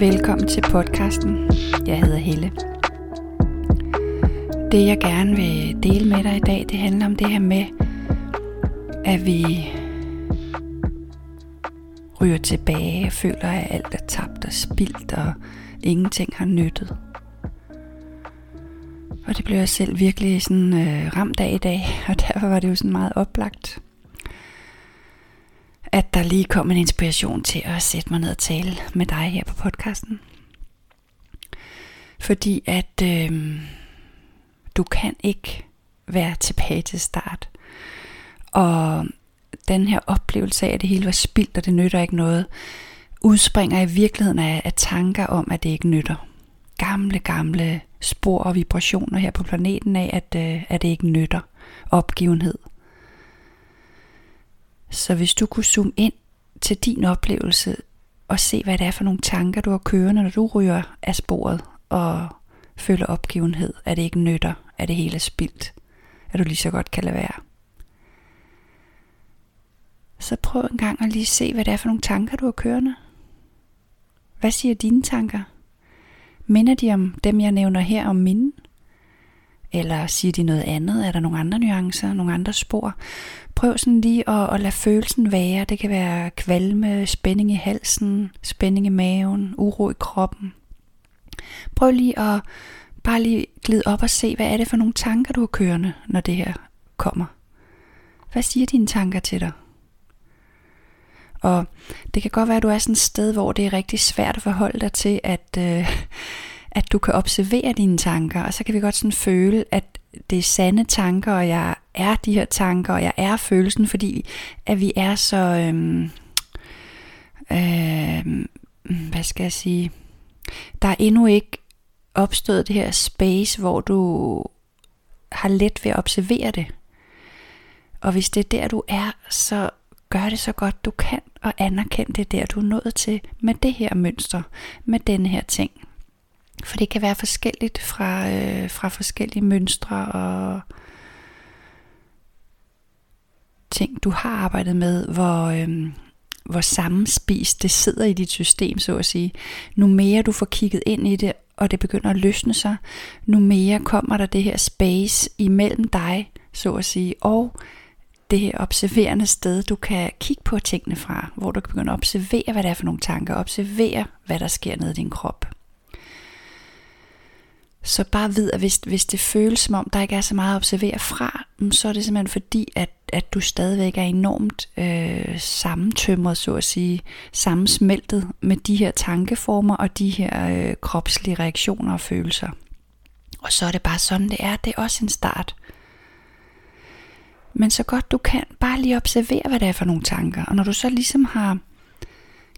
Velkommen til podcasten. Jeg hedder Helle. Det jeg gerne vil dele med dig i dag, det handler om det her med, at vi ryger tilbage og føler, at alt er tabt og spildt, og ingenting har nyttet. Og det blev jeg selv virkelig sådan øh, ramt af i dag, og derfor var det jo sådan meget oplagt at der lige kom en inspiration til at sætte mig ned og tale med dig her på podcasten. Fordi at øh, du kan ikke være tilbage til start. Og den her oplevelse af, at det hele var spildt, og det nytter ikke noget, udspringer i virkeligheden af, af tanker om, at det ikke nytter. Gamle, gamle spor og vibrationer her på planeten af, at, øh, at det ikke nytter. Opgivenhed. Så hvis du kunne zoome ind til din oplevelse og se, hvad det er for nogle tanker, du har kørende, når du ryger af sporet og føler opgivenhed, at det ikke nytter, at det hele er spildt, at du lige så godt kan lade være. Så prøv en gang at lige se, hvad det er for nogle tanker, du har kørende. Hvad siger dine tanker? Minder de om dem, jeg nævner her om mine? Eller siger de noget andet? Er der nogle andre nuancer, nogle andre spor? Prøv sådan lige at, at lade følelsen være. Det kan være kvalme, spænding i halsen, spænding i maven, uro i kroppen. Prøv lige at bare lige glide op og se, hvad er det for nogle tanker, du har kørende, når det her kommer. Hvad siger dine tanker til dig? Og det kan godt være, at du er sådan et sted, hvor det er rigtig svært at forholde dig til, at, øh, at du kan observere dine tanker, og så kan vi godt sådan føle, at det er sande tanker, og jeg er de her tanker, og jeg er følelsen, fordi at vi er så, øhm, øhm, hvad skal jeg sige, der er endnu ikke opstået det her space, hvor du har let ved at observere det. Og hvis det er der, du er, så gør det så godt du kan, og anerkend det der, du er nået til med det her mønster, med denne her ting. For det kan være forskelligt fra, øh, fra forskellige mønstre og ting, du har arbejdet med, hvor, øh, hvor sammenspist det sidder i dit system, så at sige. Nu mere du får kigget ind i det, og det begynder at løsne sig, nu mere kommer der det her space imellem dig, så at sige, og det her observerende sted, du kan kigge på tingene fra, hvor du kan begynde at observere, hvad det er for nogle tanker, observere, hvad der sker nede i din krop. Så bare vid, at hvis, hvis det føles som om, der ikke er så meget at observere fra, mm, så er det simpelthen fordi, at, at du stadigvæk er enormt øh, sammentømret, så at sige, sammensmeltet med de her tankeformer og de her øh, kropslige reaktioner og følelser. Og så er det bare sådan, det er. Det er også en start. Men så godt du kan, bare lige observere, hvad det er for nogle tanker. Og når du så ligesom har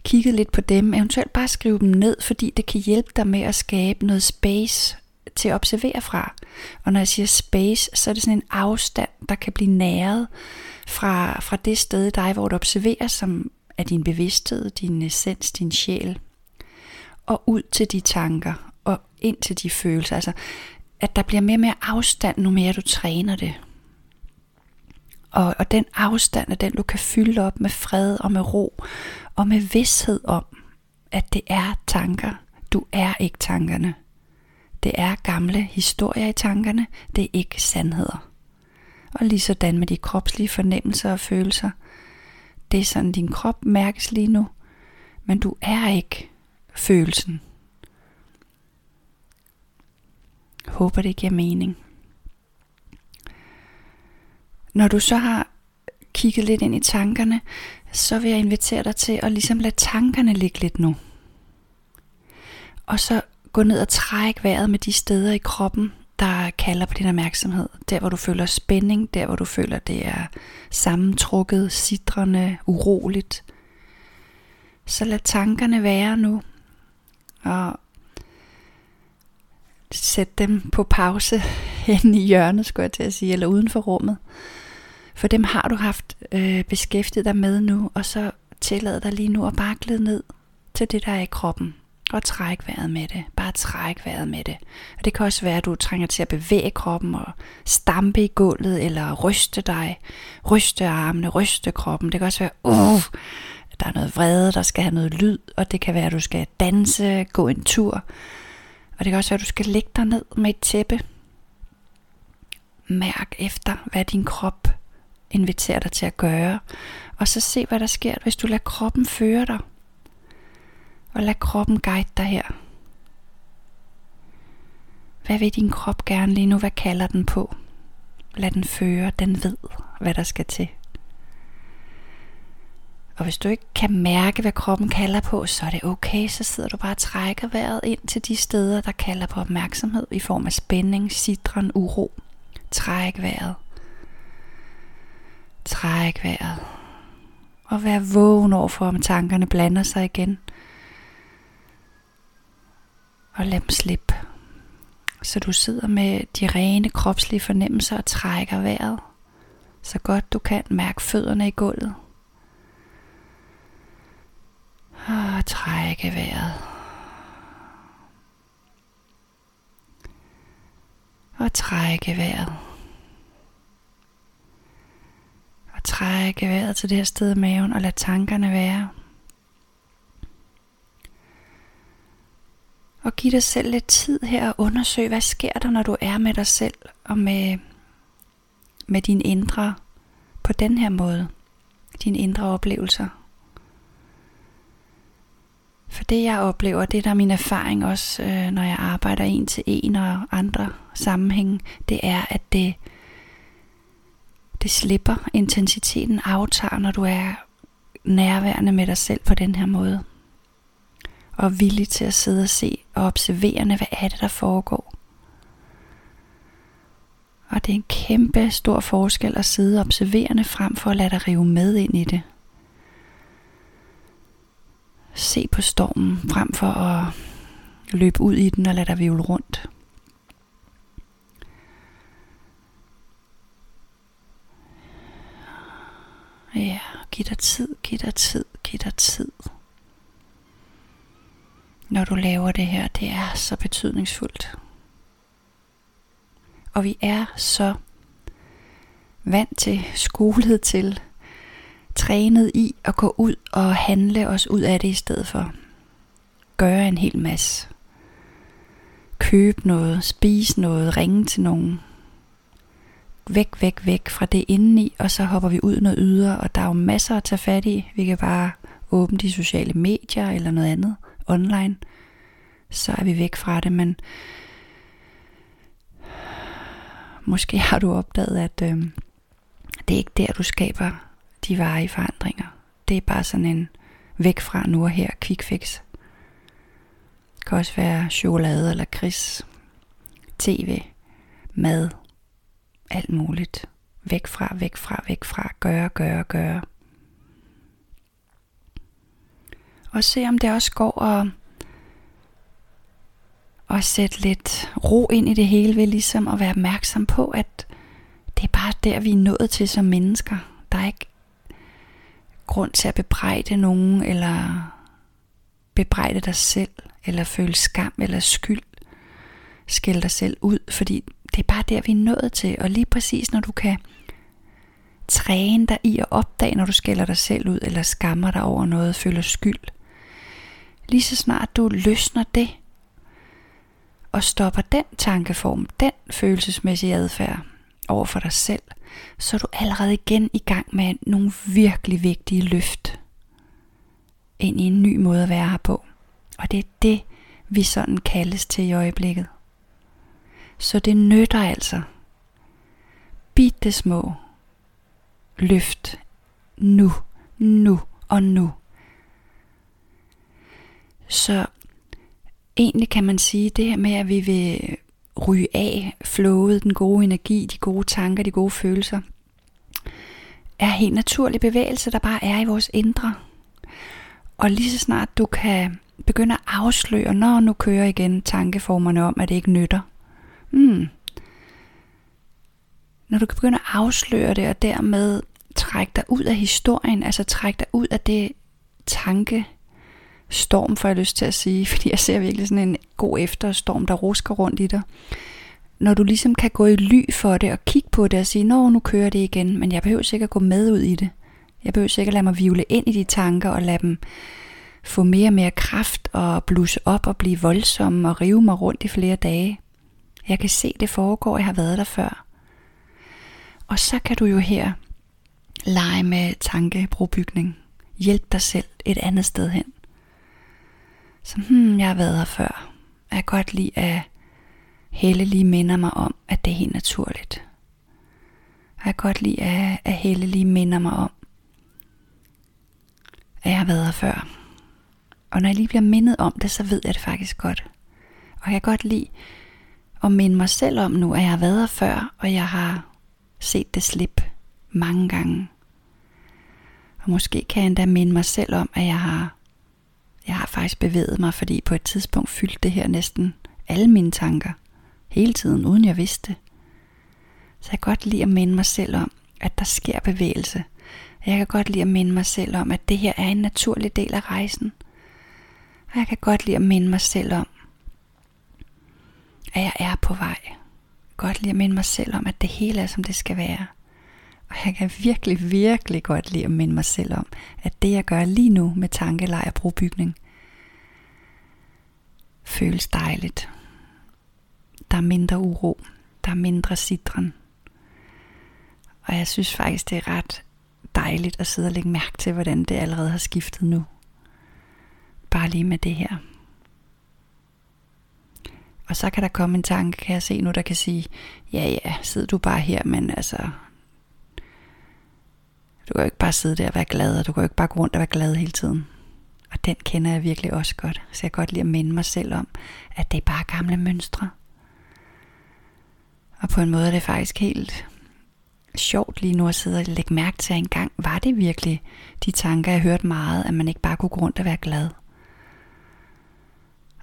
kigget lidt på dem, eventuelt bare skrive dem ned, fordi det kan hjælpe dig med at skabe noget space til at observere fra. Og når jeg siger space, så er det sådan en afstand, der kan blive næret fra, fra det sted i dig, hvor du observerer, som er din bevidsthed, din essens, din sjæl, og ud til de tanker, og ind til de følelser. Altså, at der bliver mere og mere afstand, nu mere du træner det. Og, og den afstand er den, du kan fylde op med fred og med ro, og med vidshed om, at det er tanker. Du er ikke tankerne. Det er gamle historier i tankerne, det er ikke sandheder. Og lige sådan med de kropslige fornemmelser og følelser. Det er sådan, din krop mærkes lige nu, men du er ikke følelsen. Håber det giver mening. Når du så har kigget lidt ind i tankerne, så vil jeg invitere dig til at ligesom lade tankerne ligge lidt nu. Og så gå ned og træk vejret med de steder i kroppen, der kalder på din opmærksomhed. Der hvor du føler spænding, der hvor du føler det er sammentrukket, sidrende, uroligt. Så lad tankerne være nu, og sæt dem på pause hen i hjørnet, skulle jeg til at sige, eller uden for rummet. For dem har du haft øh, beskæftiget dig med nu, og så tillad dig lige nu at bare glide ned til det, der er i kroppen. Og træk vejret med det. Bare træk vejret med det. Og det kan også være, at du trænger til at bevæge kroppen og stampe i gulvet, eller ryste dig. Ryste armene, ryste kroppen. Det kan også være, uh, der er noget vrede, der skal have noget lyd, og det kan være, at du skal danse, gå en tur. Og det kan også være, at du skal lægge dig ned med et tæppe. Mærk efter, hvad din krop inviterer dig til at gøre. Og så se, hvad der sker, hvis du lader kroppen føre dig. Og lad kroppen guide dig her. Hvad vil din krop gerne lige nu? Hvad kalder den på? Lad den føre, den ved, hvad der skal til. Og hvis du ikke kan mærke, hvad kroppen kalder på, så er det okay. Så sidder du bare og trækker vejret ind til de steder, der kalder på opmærksomhed i form af spænding, sidren, uro. Træk vejret. Træk vejret. Og vær vågen over for, om tankerne blander sig igen. Og lad dem slippe. Så du sidder med de rene kropslige fornemmelser og trækker vejret. Så godt du kan mærke fødderne i gulvet. Og trække vejret. Og trække vejret. Og trække vejret til det her sted i maven og lad tankerne være. Og giv dig selv lidt tid her og undersøg, hvad sker der, når du er med dig selv og med, med dine indre på den her måde. Dine indre oplevelser. For det jeg oplever, det der er min erfaring også, øh, når jeg arbejder en til en og andre sammenhænge, det er, at det, det slipper. Intensiteten aftager, når du er nærværende med dig selv på den her måde og villig til at sidde og se og observere, hvad er det, der foregår. Og det er en kæmpe stor forskel at sidde observerende frem for at lade dig rive med ind i det. Se på stormen frem for at løbe ud i den og lade dig vivle rundt. Ja, giv dig tid, giv dig tid, giv dig tid når du laver det her. Det er så betydningsfuldt. Og vi er så vant til, skolet til, trænet i at gå ud og handle os ud af det i stedet for. Gøre en hel masse. Købe noget, spise noget, ringe til nogen. Væk, væk, væk fra det indeni, og så hopper vi ud noget ydre, og der er jo masser at tage fat i. Vi kan bare åbne de sociale medier eller noget andet online, så er vi væk fra det, men måske har du opdaget, at øh, det er ikke der, du skaber de varige forandringer. Det er bare sådan en væk fra nu og her quick fix. Det kan også være chokolade eller kris, tv, mad, alt muligt. Væk fra, væk fra, væk fra, gøre, gøre, gøre. Og se om det også går at, at sætte lidt ro ind i det hele ved ligesom at være opmærksom på, at det er bare der, vi er nået til som mennesker. Der er ikke grund til at bebrejde nogen, eller bebrejde dig selv, eller føle skam eller skyld. Skæld dig selv ud, fordi det er bare der, vi er nået til. Og lige præcis når du kan træne dig i at opdage, når du skælder dig selv ud, eller skammer dig over noget, føler skyld, Lige så snart du løsner det, og stopper den tankeform, den følelsesmæssige adfærd over for dig selv, så er du allerede igen i gang med nogle virkelig vigtige løft ind i en ny måde at være her på. Og det er det, vi sådan kaldes til i øjeblikket. Så det nytter altså. Bitte små løft nu, nu og nu. Så egentlig kan man sige, det her med, at vi vil ryge af flowet, den gode energi, de gode tanker, de gode følelser, er helt naturlig bevægelse, der bare er i vores indre. Og lige så snart du kan begynde at afsløre, når nu kører igen tankeformerne om, at det ikke nytter. Hmm. Når du kan begynde at afsløre det, og dermed trække dig ud af historien, altså trække dig ud af det tanke, storm, får jeg lyst til at sige, fordi jeg ser virkelig sådan en god efterstorm, der rusker rundt i dig. Når du ligesom kan gå i ly for det og kigge på det og sige, nå, nu kører det igen, men jeg behøver sikkert gå med ud i det. Jeg behøver sikkert lade mig vivle ind i de tanker og lade dem få mere og mere kraft og blusse op og blive voldsomme og rive mig rundt i flere dage. Jeg kan se det foregår, jeg har været der før. Og så kan du jo her lege med tankebrobygning. Hjælp dig selv et andet sted hen. Så hmm, jeg har været her før. Jeg kan godt lide, at Helle lige minder mig om, at det er helt naturligt. Jeg kan godt lide, at, at Helle lige minder mig om, at jeg har været her før. Og når jeg lige bliver mindet om det, så ved jeg det faktisk godt. Og jeg kan godt lide at minde mig selv om nu, at jeg har været her før, og jeg har set det slip mange gange. Og måske kan jeg endda minde mig selv om, at jeg har, jeg har faktisk bevæget mig, fordi på et tidspunkt fyldte det her næsten alle mine tanker. Hele tiden, uden jeg vidste. Så jeg kan godt lide at minde mig selv om, at der sker bevægelse. Jeg kan godt lide at minde mig selv om, at det her er en naturlig del af rejsen. Og jeg kan godt lide at minde mig selv om, at jeg er på vej. Jeg kan godt lide at minde mig selv om, at det hele er, som det skal være. Og jeg kan virkelig, virkelig godt lide at minde mig selv om, at det jeg gør lige nu med tankelej og brobygning, føles dejligt. Der er mindre uro, der er mindre sidren. Og jeg synes faktisk, det er ret dejligt at sidde og lægge mærke til, hvordan det allerede har skiftet nu. Bare lige med det her. Og så kan der komme en tanke, kan jeg se nu, der kan sige, ja ja, sidder du bare her, men altså, du kan jo ikke bare sidde der og være glad, og du kan jo ikke bare gå rundt og være glad hele tiden. Og den kender jeg virkelig også godt. Så jeg kan godt lide at minde mig selv om, at det er bare gamle mønstre. Og på en måde er det faktisk helt sjovt lige nu at sidde og lægge mærke til, at engang var det virkelig de tanker, jeg hørte meget, at man ikke bare kunne gå rundt og være glad.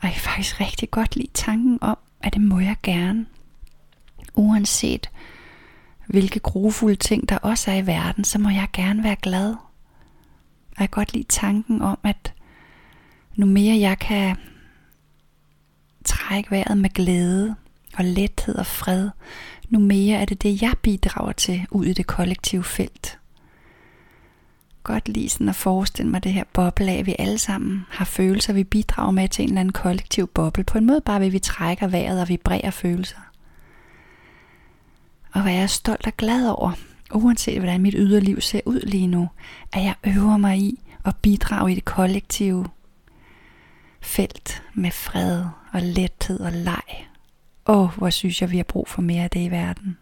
Og jeg kan faktisk rigtig godt lide tanken om, at det må jeg gerne. Uanset hvilke grufulde ting der også er i verden, så må jeg gerne være glad. Og jeg kan godt lide tanken om, at nu mere jeg kan trække vejret med glæde og lethed og fred, nu mere er det det, jeg bidrager til ud i det kollektive felt. Godt lige sådan at forestille mig det her boble af, vi alle sammen har følelser, vi bidrager med til en eller anden kollektiv boble. På en måde bare ved, vi trækker vejret og vibrerer følelser. Og hvad jeg er stolt og glad over, uanset hvordan mit yderliv ser ud lige nu, at jeg øver mig i at bidrage i det kollektive felt med fred og lethed og leg. Åh, hvor synes jeg, vi har brug for mere af det i verden.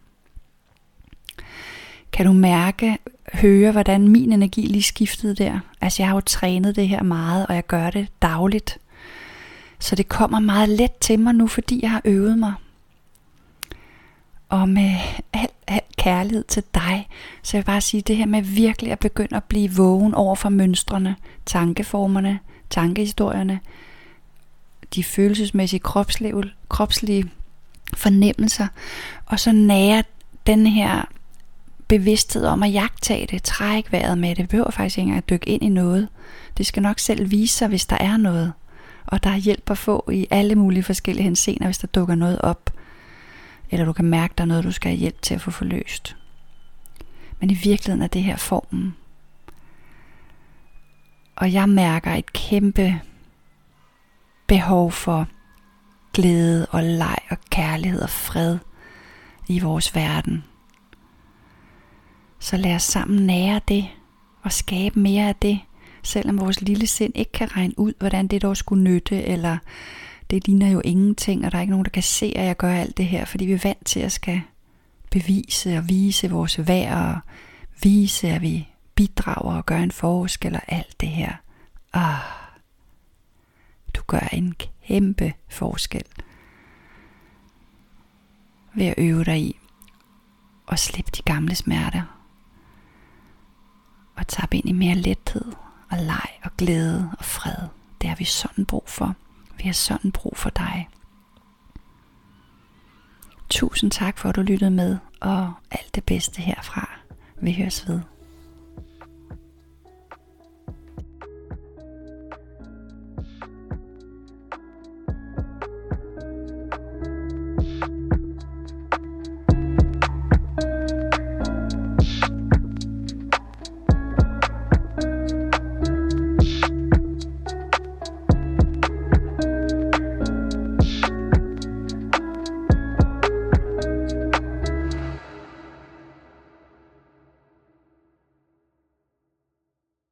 Kan du mærke, høre, hvordan min energi lige skiftede der? Altså jeg har jo trænet det her meget, og jeg gør det dagligt. Så det kommer meget let til mig nu, fordi jeg har øvet mig. Og med al, al kærlighed til dig, så jeg vil bare sige det her med virkelig at begynde at blive vågen over for mønstrene, tankeformerne, tankehistorierne, de følelsesmæssige kropslige, kropslige fornemmelser, og så nære den her bevidsthed om at jagtage det, træk vejret med det. Det behøver faktisk ikke engang at dykke ind i noget. Det skal nok selv vise sig, hvis der er noget. Og der er hjælp at få i alle mulige forskellige henseender, hvis der dukker noget op. Eller du kan mærke, der er noget, du skal have hjælp til at få forløst. Men i virkeligheden er det her formen. Og jeg mærker et kæmpe behov for glæde og leg og kærlighed og fred i vores verden. Så lad os sammen nære det og skabe mere af det, selvom vores lille sind ikke kan regne ud, hvordan det dog skulle nytte, eller det ligner jo ingenting, og der er ikke nogen, der kan se, at jeg gør alt det her, fordi vi er vant til at skal bevise og vise vores værd, og vise, at vi bidrager og gør en forskel og alt det her. Ah, du gør en kæmpe forskel ved at øve dig i og slippe de gamle smerter og tabe ind i mere lethed og leg og glæde og fred. Det har vi sådan brug for. Vi har sådan brug for dig. Tusind tak for, at du lyttede med, og alt det bedste herfra. Vi høres ved.